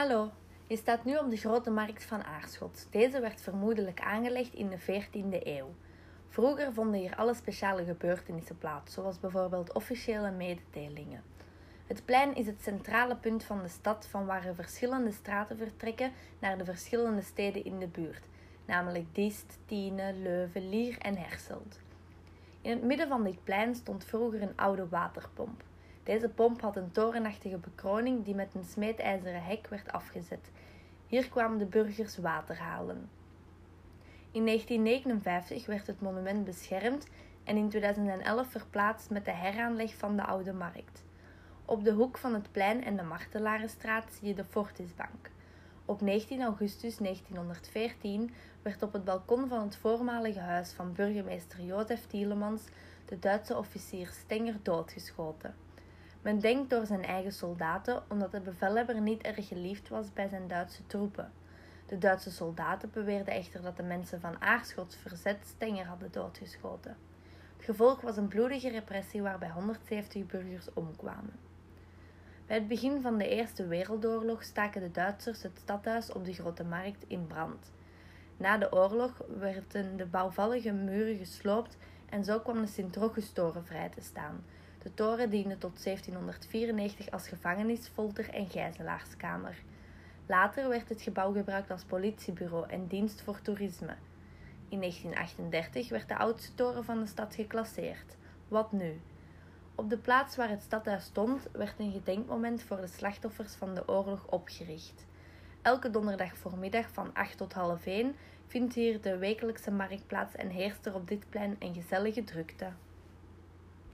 Hallo, je staat nu op de grote markt van Aarschot. Deze werd vermoedelijk aangelegd in de 14e eeuw. Vroeger vonden hier alle speciale gebeurtenissen plaats, zoals bijvoorbeeld officiële mededelingen. Het plein is het centrale punt van de stad van waar er verschillende straten vertrekken naar de verschillende steden in de buurt, namelijk Diest, Tiene, Leuven, Lier en Herselt. In het midden van dit plein stond vroeger een oude waterpomp. Deze pomp had een torenachtige bekroning die met een smeedijzeren hek werd afgezet. Hier kwamen de burgers water halen. In 1959 werd het monument beschermd en in 2011 verplaatst met de heraanleg van de Oude Markt. Op de hoek van het plein en de Martelarenstraat zie je de Fortisbank. Op 19 augustus 1914 werd op het balkon van het voormalige huis van burgemeester Jozef Tielemans de Duitse officier Stenger doodgeschoten. Men denkt door zijn eigen soldaten, omdat de bevelhebber niet erg geliefd was bij zijn Duitse troepen. De Duitse soldaten beweerden echter dat de mensen van Aarschots verzet Stenger hadden doodgeschoten. Het gevolg was een bloedige repressie waarbij 170 burgers omkwamen. Bij het begin van de Eerste Wereldoorlog staken de Duitsers het stadhuis op de Grote Markt in brand. Na de oorlog werden de bouwvallige muren gesloopt en zo kwam de Sint-Rochustoren vrij te staan, de toren diende tot 1794 als gevangenis, folter en gijzelaarskamer. Later werd het gebouw gebruikt als politiebureau en dienst voor toerisme. In 1938 werd de oudste toren van de stad geclasseerd. Wat nu? Op de plaats waar het stadhuis stond werd een gedenkmoment voor de slachtoffers van de oorlog opgericht. Elke donderdag voormiddag van 8 tot half 1 vindt hier de wekelijkse markt plaats en heerst er op dit plein een gezellige drukte.